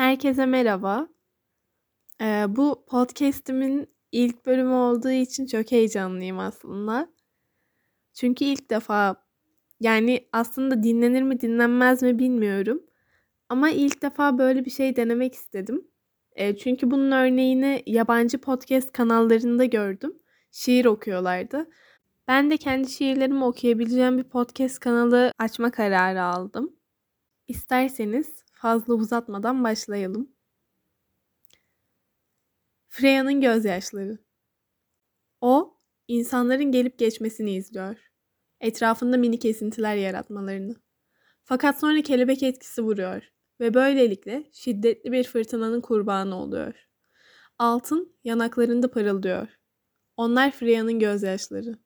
Herkese merhaba. Ee, bu podcast'imin ilk bölümü olduğu için çok heyecanlıyım aslında. Çünkü ilk defa yani aslında dinlenir mi dinlenmez mi bilmiyorum. Ama ilk defa böyle bir şey denemek istedim. E, çünkü bunun örneğini yabancı podcast kanallarında gördüm. Şiir okuyorlardı. Ben de kendi şiirlerimi okuyabileceğim bir podcast kanalı açma kararı aldım. İsterseniz fazla uzatmadan başlayalım. Freya'nın gözyaşları. O, insanların gelip geçmesini izliyor. Etrafında mini kesintiler yaratmalarını. Fakat sonra kelebek etkisi vuruyor ve böylelikle şiddetli bir fırtınanın kurbanı oluyor. Altın yanaklarında parıldıyor. Onlar Freya'nın gözyaşları.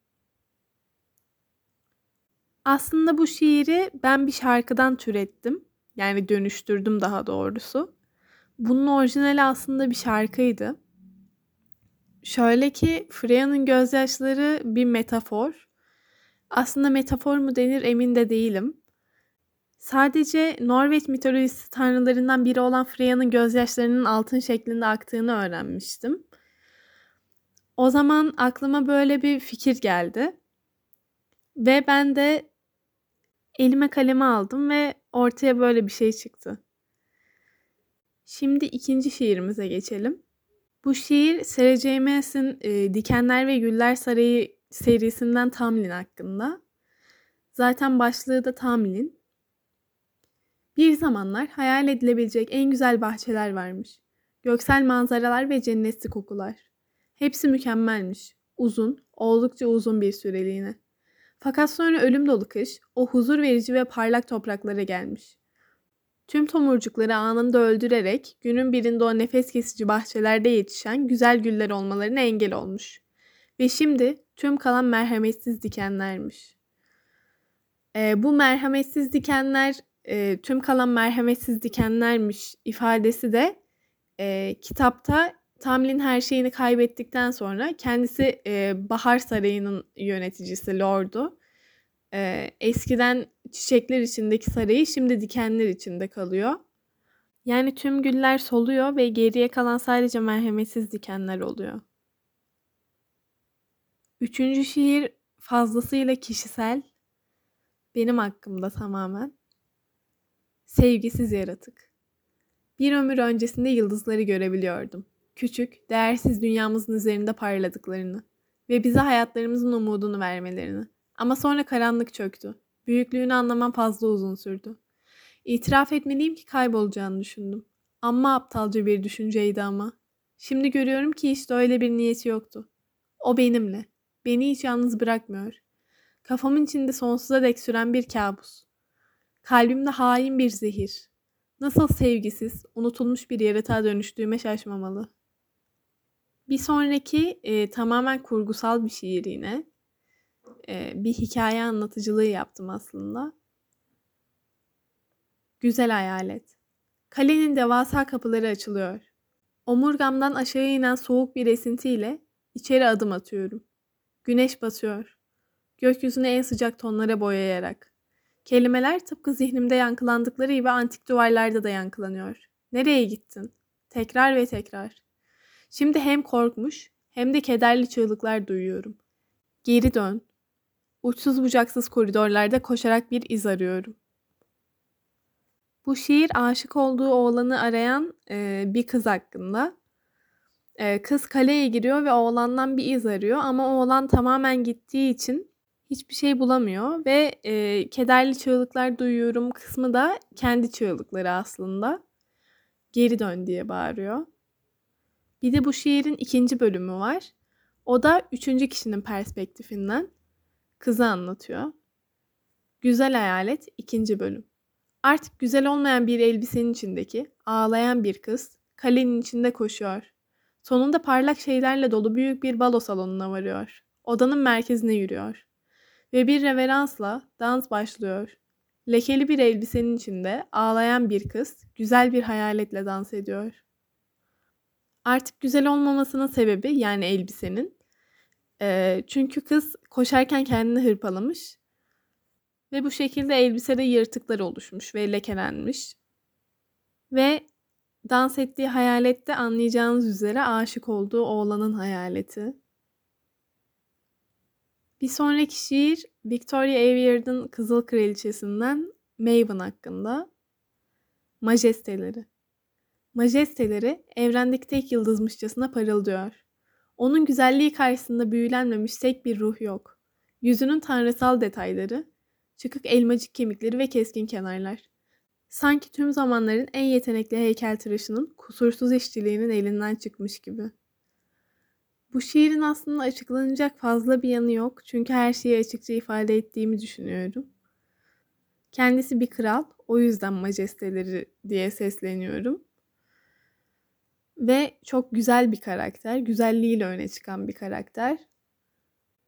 Aslında bu şiiri ben bir şarkıdan türettim. Yani dönüştürdüm daha doğrusu. Bunun orijinali aslında bir şarkıydı. Şöyle ki Freya'nın gözyaşları bir metafor. Aslında metafor mu denir emin de değilim. Sadece Norveç mitolojisi tanrılarından biri olan Freya'nın gözyaşlarının altın şeklinde aktığını öğrenmiştim. O zaman aklıma böyle bir fikir geldi. Ve ben de elime kalemi aldım ve ortaya böyle bir şey çıktı. Şimdi ikinci şiirimize geçelim. Bu şiir Sarah J. E, Dikenler ve Güller Sarayı serisinden Tamlin hakkında. Zaten başlığı da Tamlin. Bir zamanlar hayal edilebilecek en güzel bahçeler varmış. Göksel manzaralar ve cennetli kokular. Hepsi mükemmelmiş. Uzun, oldukça uzun bir süreliğine. Fakat sonra ölüm dolu kış, o huzur verici ve parlak topraklara gelmiş. Tüm tomurcukları anında öldürerek günün birinde o nefes kesici bahçelerde yetişen güzel güller olmalarına engel olmuş. Ve şimdi tüm kalan merhametsiz dikenlermiş. E, bu merhametsiz dikenler e, tüm kalan merhametsiz dikenlermiş ifadesi de e, kitapta Tamlin her şeyini kaybettikten sonra kendisi e, Bahar Sarayı'nın yöneticisi, lordu. E, eskiden çiçekler içindeki sarayı şimdi dikenler içinde kalıyor. Yani tüm güller soluyor ve geriye kalan sadece merhametsiz dikenler oluyor. Üçüncü şiir fazlasıyla kişisel. Benim hakkımda tamamen. Sevgisiz yaratık. Bir ömür öncesinde yıldızları görebiliyordum. Küçük, değersiz dünyamızın üzerinde parladıklarını ve bize hayatlarımızın umudunu vermelerini. Ama sonra karanlık çöktü. Büyüklüğünü anlamam fazla uzun sürdü. İtiraf etmeliyim ki kaybolacağını düşündüm. Amma aptalca bir düşünceydi ama. Şimdi görüyorum ki işte öyle bir niyeti yoktu. O benimle. Beni hiç yalnız bırakmıyor. Kafamın içinde sonsuza dek süren bir kabus. Kalbimde hain bir zehir. Nasıl sevgisiz, unutulmuş bir yaratığa dönüştüğüme şaşmamalı. Bir sonraki e, tamamen kurgusal bir şiir yine. E, bir hikaye anlatıcılığı yaptım aslında. Güzel hayalet. Kalenin devasa kapıları açılıyor. Omurgamdan aşağı inen soğuk bir esintiyle içeri adım atıyorum. Güneş batıyor. Gökyüzünü en sıcak tonlara boyayarak. Kelimeler tıpkı zihnimde yankılandıkları gibi antik duvarlarda da yankılanıyor. Nereye gittin? Tekrar ve tekrar. Şimdi hem korkmuş hem de kederli çığlıklar duyuyorum. Geri dön. Uçsuz bucaksız koridorlarda koşarak bir iz arıyorum. Bu şiir aşık olduğu oğlanı arayan e, bir kız hakkında. E, kız kaleye giriyor ve oğlandan bir iz arıyor ama oğlan tamamen gittiği için hiçbir şey bulamıyor ve e, kederli çığlıklar duyuyorum kısmı da kendi çığlıkları aslında. Geri dön diye bağırıyor. Bir de bu şiirin ikinci bölümü var. O da üçüncü kişinin perspektifinden kızı anlatıyor. Güzel Hayalet ikinci bölüm. Artık güzel olmayan bir elbisenin içindeki ağlayan bir kız kalenin içinde koşuyor. Sonunda parlak şeylerle dolu büyük bir balo salonuna varıyor. Odanın merkezine yürüyor. Ve bir reveransla dans başlıyor. Lekeli bir elbisenin içinde ağlayan bir kız güzel bir hayaletle dans ediyor. Artık güzel olmamasının sebebi yani elbisenin. E, çünkü kız koşarken kendini hırpalamış. Ve bu şekilde elbisede yırtıklar oluşmuş ve lekelenmiş. Ve dans ettiği hayalette anlayacağınız üzere aşık olduğu oğlanın hayaleti. Bir sonraki şiir Victoria Aveyard'ın Kızıl Kraliçesinden Maven hakkında. Majesteleri. Majesteleri evrendeki tek yıldızmışçasına parıldıyor. Onun güzelliği karşısında büyülenmemiş tek bir ruh yok. Yüzünün tanrısal detayları, çıkık elmacık kemikleri ve keskin kenarlar. Sanki tüm zamanların en yetenekli heykeltıraşının kusursuz işçiliğinin elinden çıkmış gibi. Bu şiirin aslında açıklanacak fazla bir yanı yok çünkü her şeyi açıkça ifade ettiğimi düşünüyorum. Kendisi bir kral, o yüzden majesteleri diye sesleniyorum. Ve çok güzel bir karakter, güzelliğiyle öne çıkan bir karakter.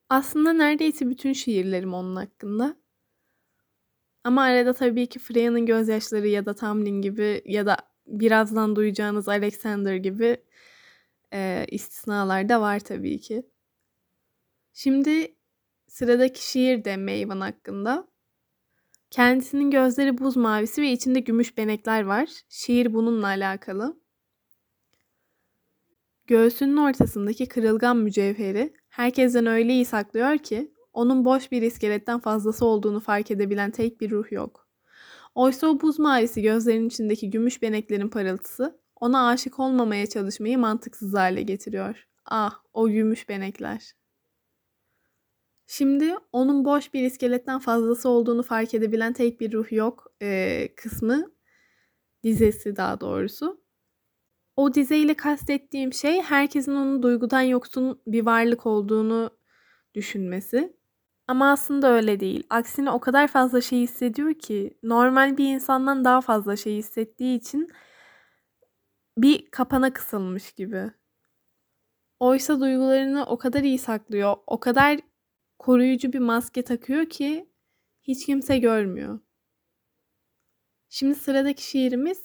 Aslında neredeyse bütün şiirlerim onun hakkında. Ama arada tabii ki Freya'nın gözyaşları ya da Tamlin gibi ya da birazdan duyacağınız Alexander gibi e, istisnalar da var tabii ki. Şimdi sıradaki şiir de Maven hakkında. Kendisinin gözleri buz mavisi ve içinde gümüş benekler var. Şiir bununla alakalı. Göğsünün ortasındaki kırılgan mücevheri herkesten öyle iyi saklıyor ki onun boş bir iskeletten fazlası olduğunu fark edebilen tek bir ruh yok. Oysa o buz mavisi gözlerinin içindeki gümüş beneklerin parıltısı ona aşık olmamaya çalışmayı mantıksız hale getiriyor. Ah, o gümüş benekler. Şimdi onun boş bir iskeletten fazlası olduğunu fark edebilen tek bir ruh yok e, kısmı dizesi daha doğrusu. O dizeyle kastettiğim şey herkesin onun duygudan yoksun bir varlık olduğunu düşünmesi. Ama aslında öyle değil. Aksine o kadar fazla şey hissediyor ki normal bir insandan daha fazla şey hissettiği için bir kapana kısılmış gibi. Oysa duygularını o kadar iyi saklıyor, o kadar koruyucu bir maske takıyor ki hiç kimse görmüyor. Şimdi sıradaki şiirimiz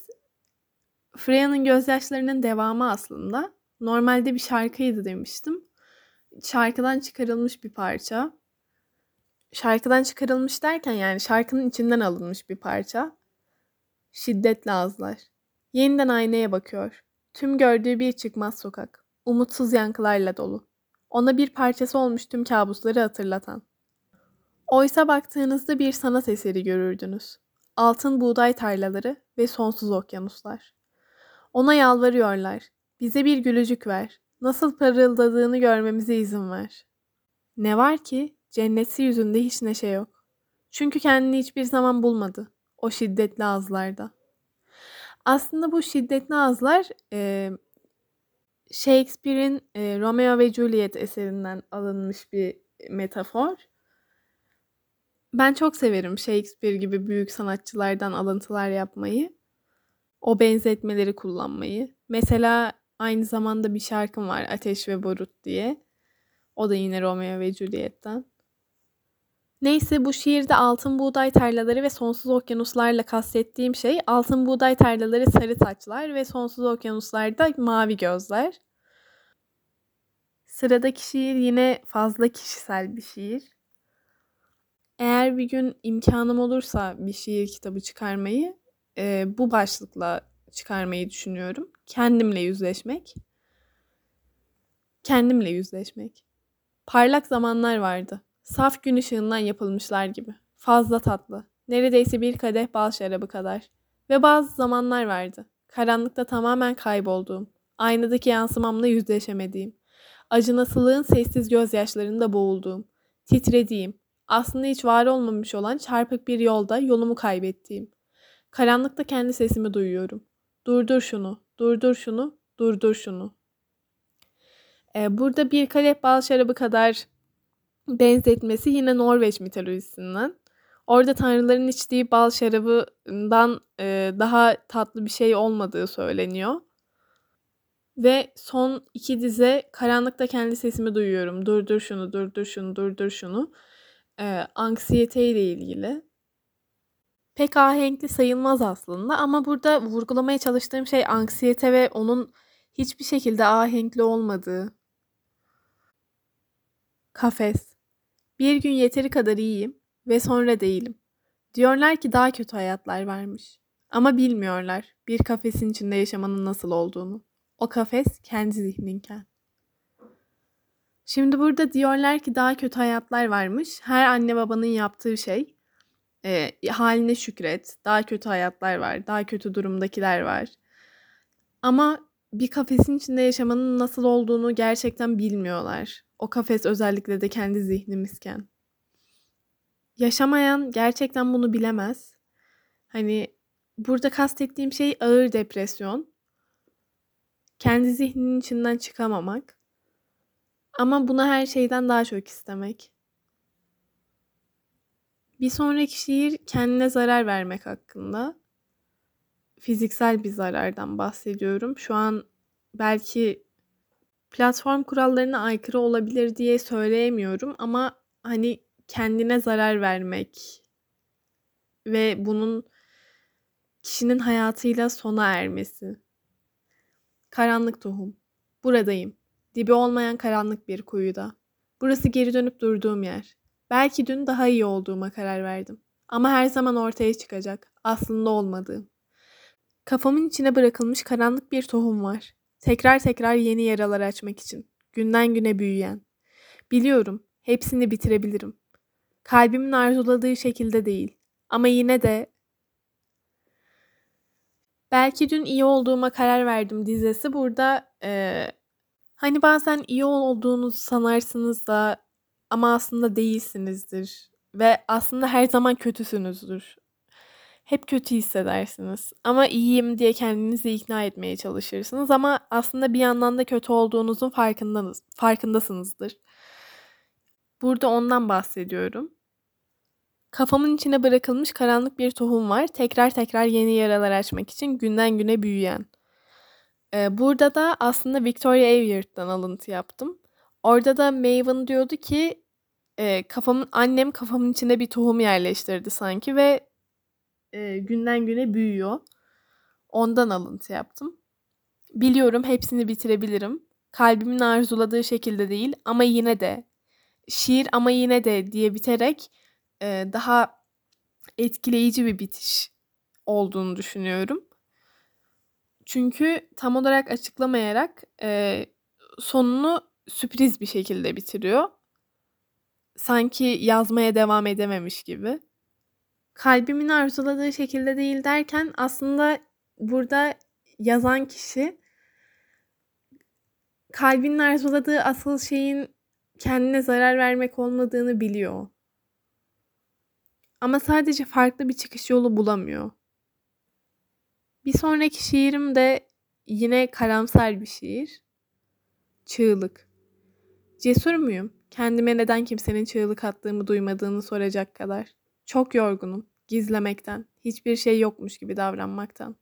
Freya'nın gözyaşlarının devamı aslında. Normalde bir şarkıydı demiştim. Şarkıdan çıkarılmış bir parça. Şarkıdan çıkarılmış derken yani şarkının içinden alınmış bir parça. Şiddetle ağızlar. Yeniden aynaya bakıyor. Tüm gördüğü bir çıkmaz sokak. Umutsuz yankılarla dolu. Ona bir parçası olmuş tüm kabusları hatırlatan. Oysa baktığınızda bir sanat eseri görürdünüz. Altın buğday tarlaları ve sonsuz okyanuslar. Ona yalvarıyorlar. Bize bir gülücük ver. Nasıl parıldadığını görmemize izin ver. Ne var ki cennetsi yüzünde hiç neşe yok. Çünkü kendini hiçbir zaman bulmadı. O şiddetli ağızlarda. Aslında bu şiddetli ağızlar e, Shakespeare'in e, Romeo ve Juliet eserinden alınmış bir metafor. Ben çok severim Shakespeare gibi büyük sanatçılardan alıntılar yapmayı. O benzetmeleri kullanmayı. Mesela aynı zamanda bir şarkım var Ateş ve Barut diye. O da yine Romeo ve Juliet'ten. Neyse bu şiirde altın buğday tarlaları ve sonsuz okyanuslarla kastettiğim şey altın buğday tarlaları sarı saçlar ve sonsuz okyanuslarda mavi gözler. Sıradaki şiir yine fazla kişisel bir şiir. Eğer bir gün imkanım olursa bir şiir kitabı çıkarmayı e, bu başlıkla çıkarmayı düşünüyorum. Kendimle yüzleşmek. Kendimle yüzleşmek. Parlak zamanlar vardı. Saf gün ışığından yapılmışlar gibi. Fazla tatlı. Neredeyse bir kadeh bal şarabı kadar. Ve bazı zamanlar vardı. Karanlıkta tamamen kaybolduğum. Aynadaki yansımamla yüzleşemediğim. Acınasılığın sessiz gözyaşlarında boğulduğum. Titrediğim. Aslında hiç var olmamış olan çarpık bir yolda yolumu kaybettiğim. Karanlıkta kendi sesimi duyuyorum. Durdur şunu, durdur şunu, durdur şunu. Ee, burada bir kadeh bal şarabı kadar benzetmesi yine Norveç mitolojisinden. Orada tanrıların içtiği bal şarabından e, daha tatlı bir şey olmadığı söyleniyor. Ve son iki dize karanlıkta kendi sesimi duyuyorum. Durdur şunu, durdur şunu, durdur şunu. E, anksiyete ile ilgili. Pek ahenkli sayılmaz aslında ama burada vurgulamaya çalıştığım şey anksiyete ve onun hiçbir şekilde ahenkli olmadığı. Kafes. Bir gün yeteri kadar iyiyim ve sonra değilim. Diyorlar ki daha kötü hayatlar varmış. Ama bilmiyorlar bir kafesin içinde yaşamanın nasıl olduğunu. O kafes kendi zihninken. Şimdi burada diyorlar ki daha kötü hayatlar varmış. Her anne babanın yaptığı şey e, haline şükret. Daha kötü hayatlar var. Daha kötü durumdakiler var. Ama bir kafesin içinde yaşamanın nasıl olduğunu gerçekten bilmiyorlar. O kafes özellikle de kendi zihnimizken. Yaşamayan gerçekten bunu bilemez. Hani burada kastettiğim şey ağır depresyon. Kendi zihninin içinden çıkamamak. Ama buna her şeyden daha çok istemek. Bir sonraki şiir kendine zarar vermek hakkında. Fiziksel bir zarardan bahsediyorum. Şu an belki platform kurallarına aykırı olabilir diye söyleyemiyorum ama hani kendine zarar vermek ve bunun kişinin hayatıyla sona ermesi. Karanlık tohum. Buradayım. Dibi olmayan karanlık bir kuyuda. Burası geri dönüp durduğum yer. Belki dün daha iyi olduğuma karar verdim. Ama her zaman ortaya çıkacak. Aslında olmadığım. Kafamın içine bırakılmış karanlık bir tohum var. Tekrar tekrar yeni yaralar açmak için. Günden güne büyüyen. Biliyorum, hepsini bitirebilirim. Kalbimin arzuladığı şekilde değil. Ama yine de Belki dün iyi olduğuma karar verdim dizesi burada e, hani bazen iyi olduğunuzu sanarsınız da ama aslında değilsinizdir ve aslında her zaman kötüsünüzdür. Hep kötü hissedersiniz ama iyiyim diye kendinizi ikna etmeye çalışırsınız ama aslında bir yandan da kötü olduğunuzun farkındasınız, farkındasınızdır. Burada ondan bahsediyorum. Kafamın içine bırakılmış karanlık bir tohum var. Tekrar tekrar yeni yaralar açmak için günden güne büyüyen. Ee, burada da aslında Victoria Aveyard'dan alıntı yaptım. Orada da Maven diyordu ki e, kafamın annem kafamın içine bir tohum yerleştirdi sanki ve e, günden güne büyüyor. Ondan alıntı yaptım. Biliyorum hepsini bitirebilirim. Kalbimin arzuladığı şekilde değil ama yine de şiir ama yine de diye biterek e, daha etkileyici bir bitiş olduğunu düşünüyorum. Çünkü tam olarak açıklamayarak e, sonunu sürpriz bir şekilde bitiriyor. Sanki yazmaya devam edememiş gibi. Kalbimin arzuladığı şekilde değil derken aslında burada yazan kişi kalbinin arzuladığı asıl şeyin kendine zarar vermek olmadığını biliyor. Ama sadece farklı bir çıkış yolu bulamıyor. Bir sonraki şiirim de yine karamsar bir şiir. Çığlık. Cesur muyum? Kendime neden kimsenin çığlık attığımı duymadığını soracak kadar. Çok yorgunum. Gizlemekten, hiçbir şey yokmuş gibi davranmaktan.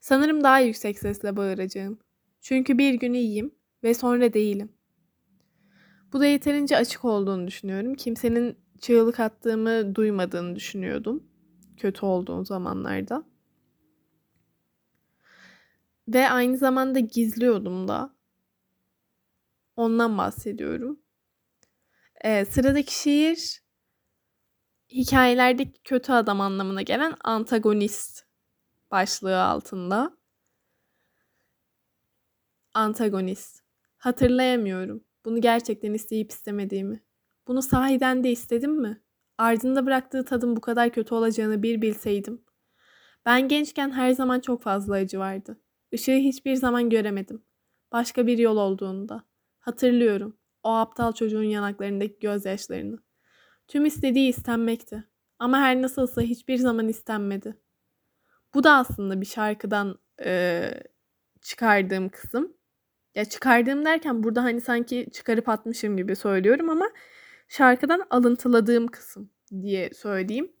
Sanırım daha yüksek sesle bağıracağım. Çünkü bir gün iyiyim ve sonra değilim. Bu da yeterince açık olduğunu düşünüyorum. Kimsenin çığlık attığımı duymadığını düşünüyordum. Kötü olduğum zamanlarda. Ve aynı zamanda gizliyordum da. Ondan bahsediyorum. Ee, sıradaki şiir hikayelerdeki kötü adam anlamına gelen antagonist başlığı altında. Antagonist. Hatırlayamıyorum. Bunu gerçekten isteyip istemediğimi. Bunu sahiden de istedim mi? Ardında bıraktığı tadın bu kadar kötü olacağını bir bilseydim. Ben gençken her zaman çok fazla acı vardı. Işığı hiçbir zaman göremedim. Başka bir yol olduğunda. Hatırlıyorum o aptal çocuğun yanaklarındaki gözyaşlarını. Tüm istediği istenmekti. Ama her nasılsa hiçbir zaman istenmedi. Bu da aslında bir şarkıdan e, çıkardığım kısım. Ya çıkardığım derken burada hani sanki çıkarıp atmışım gibi söylüyorum ama şarkıdan alıntıladığım kısım diye söyleyeyim.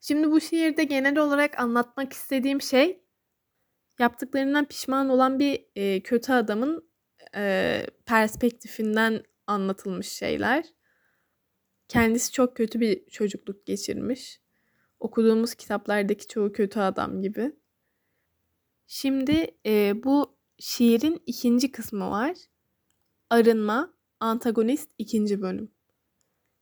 Şimdi bu şiirde genel olarak anlatmak istediğim şey yaptıklarından pişman olan bir e, kötü adamın e, perspektifinden anlatılmış şeyler. Kendisi çok kötü bir çocukluk geçirmiş. Okuduğumuz kitaplardaki çoğu kötü adam gibi. Şimdi e, bu şiirin ikinci kısmı var. Arınma, antagonist ikinci bölüm.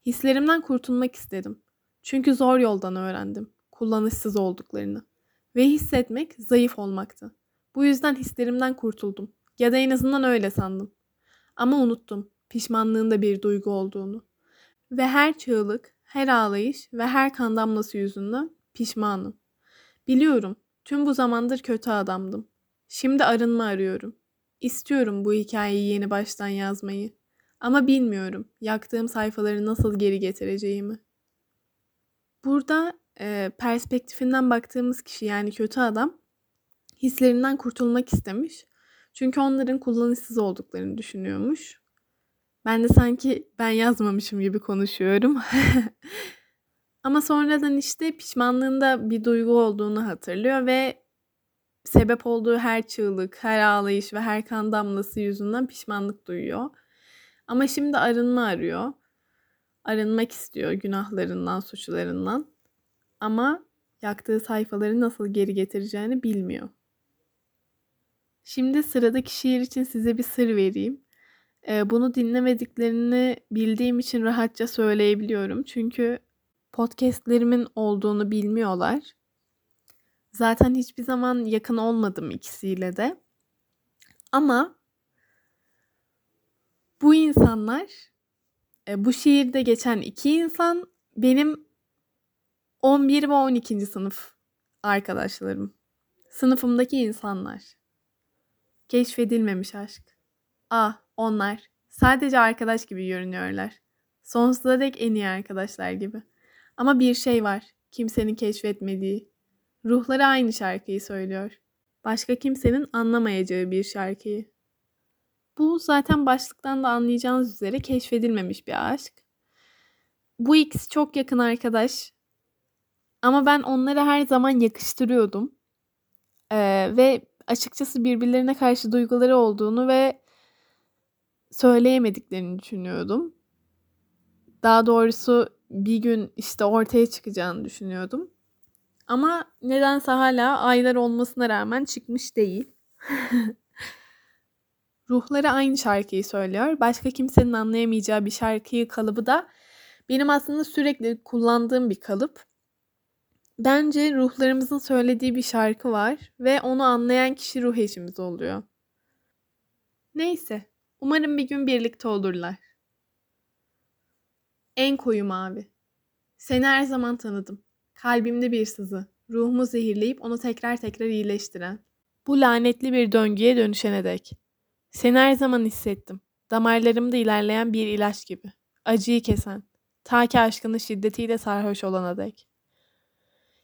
Hislerimden kurtulmak istedim. Çünkü zor yoldan öğrendim kullanışsız olduklarını. Ve hissetmek zayıf olmaktı. Bu yüzden hislerimden kurtuldum. Ya da en azından öyle sandım. Ama unuttum pişmanlığın da bir duygu olduğunu. Ve her çığlık, her ağlayış ve her kan damlası yüzünden pişmanım. Biliyorum tüm bu zamandır kötü adamdım. Şimdi arınma arıyorum. İstiyorum bu hikayeyi yeni baştan yazmayı. Ama bilmiyorum yaktığım sayfaları nasıl geri getireceğimi. Burada e, perspektifinden baktığımız kişi yani kötü adam hislerinden kurtulmak istemiş. Çünkü onların kullanışsız olduklarını düşünüyormuş. Ben de sanki ben yazmamışım gibi konuşuyorum. Ama sonradan işte pişmanlığında bir duygu olduğunu hatırlıyor ve sebep olduğu her çığlık, her ağlayış ve her kan damlası yüzünden pişmanlık duyuyor. Ama şimdi arınma arıyor. Arınmak istiyor günahlarından, suçlarından. Ama yaktığı sayfaları nasıl geri getireceğini bilmiyor. Şimdi sıradaki şiir için size bir sır vereyim. Bunu dinlemediklerini bildiğim için rahatça söyleyebiliyorum. Çünkü podcastlerimin olduğunu bilmiyorlar. Zaten hiçbir zaman yakın olmadım ikisiyle de. Ama bu insanlar, bu şiirde geçen iki insan benim 11 ve 12. sınıf arkadaşlarım. Sınıfımdaki insanlar. Keşfedilmemiş aşk. Ah onlar sadece arkadaş gibi görünüyorlar. Sonsuza dek en iyi arkadaşlar gibi. Ama bir şey var kimsenin keşfetmediği. Ruhları aynı şarkıyı söylüyor. Başka kimsenin anlamayacağı bir şarkıyı. Bu zaten başlıktan da anlayacağınız üzere keşfedilmemiş bir aşk. Bu ikisi çok yakın arkadaş. Ama ben onları her zaman yakıştırıyordum. Ee, ve açıkçası birbirlerine karşı duyguları olduğunu ve söyleyemediklerini düşünüyordum. Daha doğrusu bir gün işte ortaya çıkacağını düşünüyordum. Ama nedense hala aylar olmasına rağmen çıkmış değil. Ruhları aynı şarkıyı söylüyor. Başka kimsenin anlayamayacağı bir şarkıyı kalıbı da benim aslında sürekli kullandığım bir kalıp. Bence ruhlarımızın söylediği bir şarkı var ve onu anlayan kişi ruh eşimiz oluyor. Neyse, umarım bir gün birlikte olurlar. En koyu mavi. Seni her zaman tanıdım. Kalbimde bir sızı. Ruhumu zehirleyip onu tekrar tekrar iyileştiren. Bu lanetli bir döngüye dönüşene dek. Seni her zaman hissettim. Damarlarımda ilerleyen bir ilaç gibi. Acıyı kesen. Ta ki aşkının şiddetiyle sarhoş olana dek.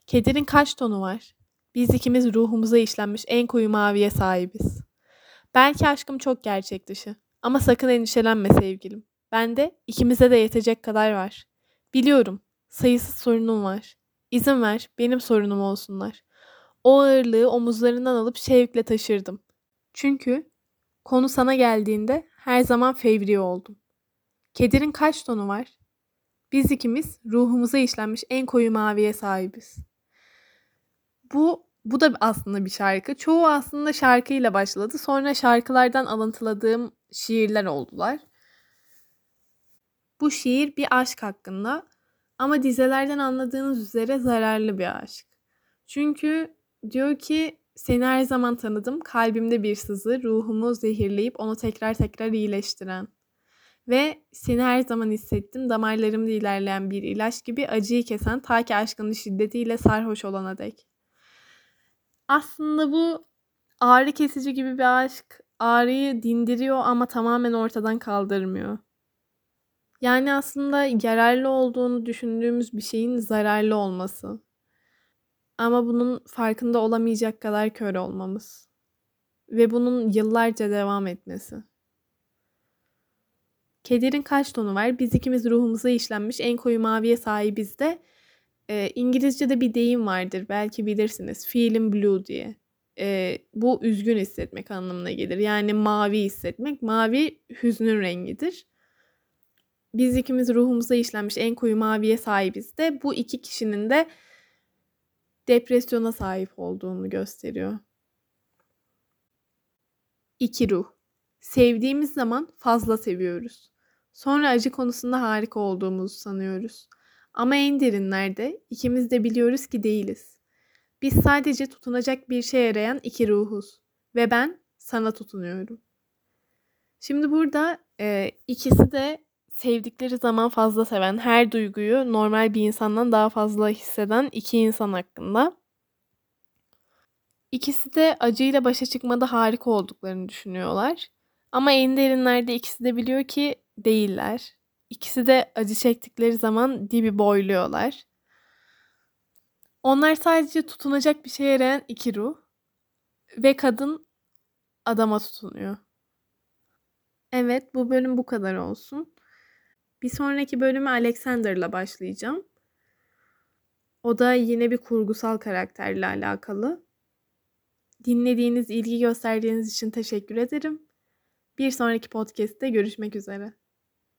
Kederin kaç tonu var? Biz ikimiz ruhumuza işlenmiş en koyu maviye sahibiz. Belki aşkım çok gerçek dışı. Ama sakın endişelenme sevgilim. Bende ikimize de yetecek kadar var. Biliyorum. Sayısız sorunum var. İzin ver benim sorunum olsunlar. O ağırlığı omuzlarından alıp şevkle taşırdım. Çünkü konu sana geldiğinde her zaman fevri oldum. Kedirin kaç tonu var? Biz ikimiz ruhumuza işlenmiş en koyu maviye sahibiz. Bu bu da aslında bir şarkı. Çoğu aslında şarkıyla başladı. Sonra şarkılardan alıntıladığım şiirler oldular. Bu şiir bir aşk hakkında ama dizelerden anladığınız üzere zararlı bir aşk. Çünkü diyor ki seni her zaman tanıdım, kalbimde bir sızı, ruhumu zehirleyip onu tekrar tekrar iyileştiren. Ve seni her zaman hissettim, damarlarımda ilerleyen bir ilaç gibi acıyı kesen ta ki aşkının şiddetiyle sarhoş olana dek. Aslında bu ağrı kesici gibi bir aşk ağrıyı dindiriyor ama tamamen ortadan kaldırmıyor. Yani aslında yararlı olduğunu düşündüğümüz bir şeyin zararlı olması. Ama bunun farkında olamayacak kadar kör olmamız. Ve bunun yıllarca devam etmesi. Kederin kaç tonu var? Biz ikimiz ruhumuza işlenmiş en koyu maviye sahibiz de e, İngilizce'de bir deyim vardır belki bilirsiniz. Feeling blue diye. E, bu üzgün hissetmek anlamına gelir. Yani mavi hissetmek. Mavi hüznün rengidir biz ikimiz ruhumuza işlenmiş en koyu maviye sahibiz de bu iki kişinin de depresyona sahip olduğunu gösteriyor. İki ruh. Sevdiğimiz zaman fazla seviyoruz. Sonra acı konusunda harika olduğumuzu sanıyoruz. Ama en derinlerde ikimiz de biliyoruz ki değiliz. Biz sadece tutunacak bir şeye yarayan iki ruhuz ve ben sana tutunuyorum. Şimdi burada e, ikisi de sevdikleri zaman fazla seven, her duyguyu normal bir insandan daha fazla hisseden iki insan hakkında. İkisi de acıyla başa çıkmada harika olduklarını düşünüyorlar. Ama en derinlerde ikisi de biliyor ki değiller. İkisi de acı çektikleri zaman dibi boyluyorlar. Onlar sadece tutunacak bir şeye yarayan iki ruh. Ve kadın adama tutunuyor. Evet bu bölüm bu kadar olsun. Bir sonraki bölümü Alexander'la başlayacağım. O da yine bir kurgusal karakterle alakalı. Dinlediğiniz, ilgi gösterdiğiniz için teşekkür ederim. Bir sonraki podcast'te görüşmek üzere.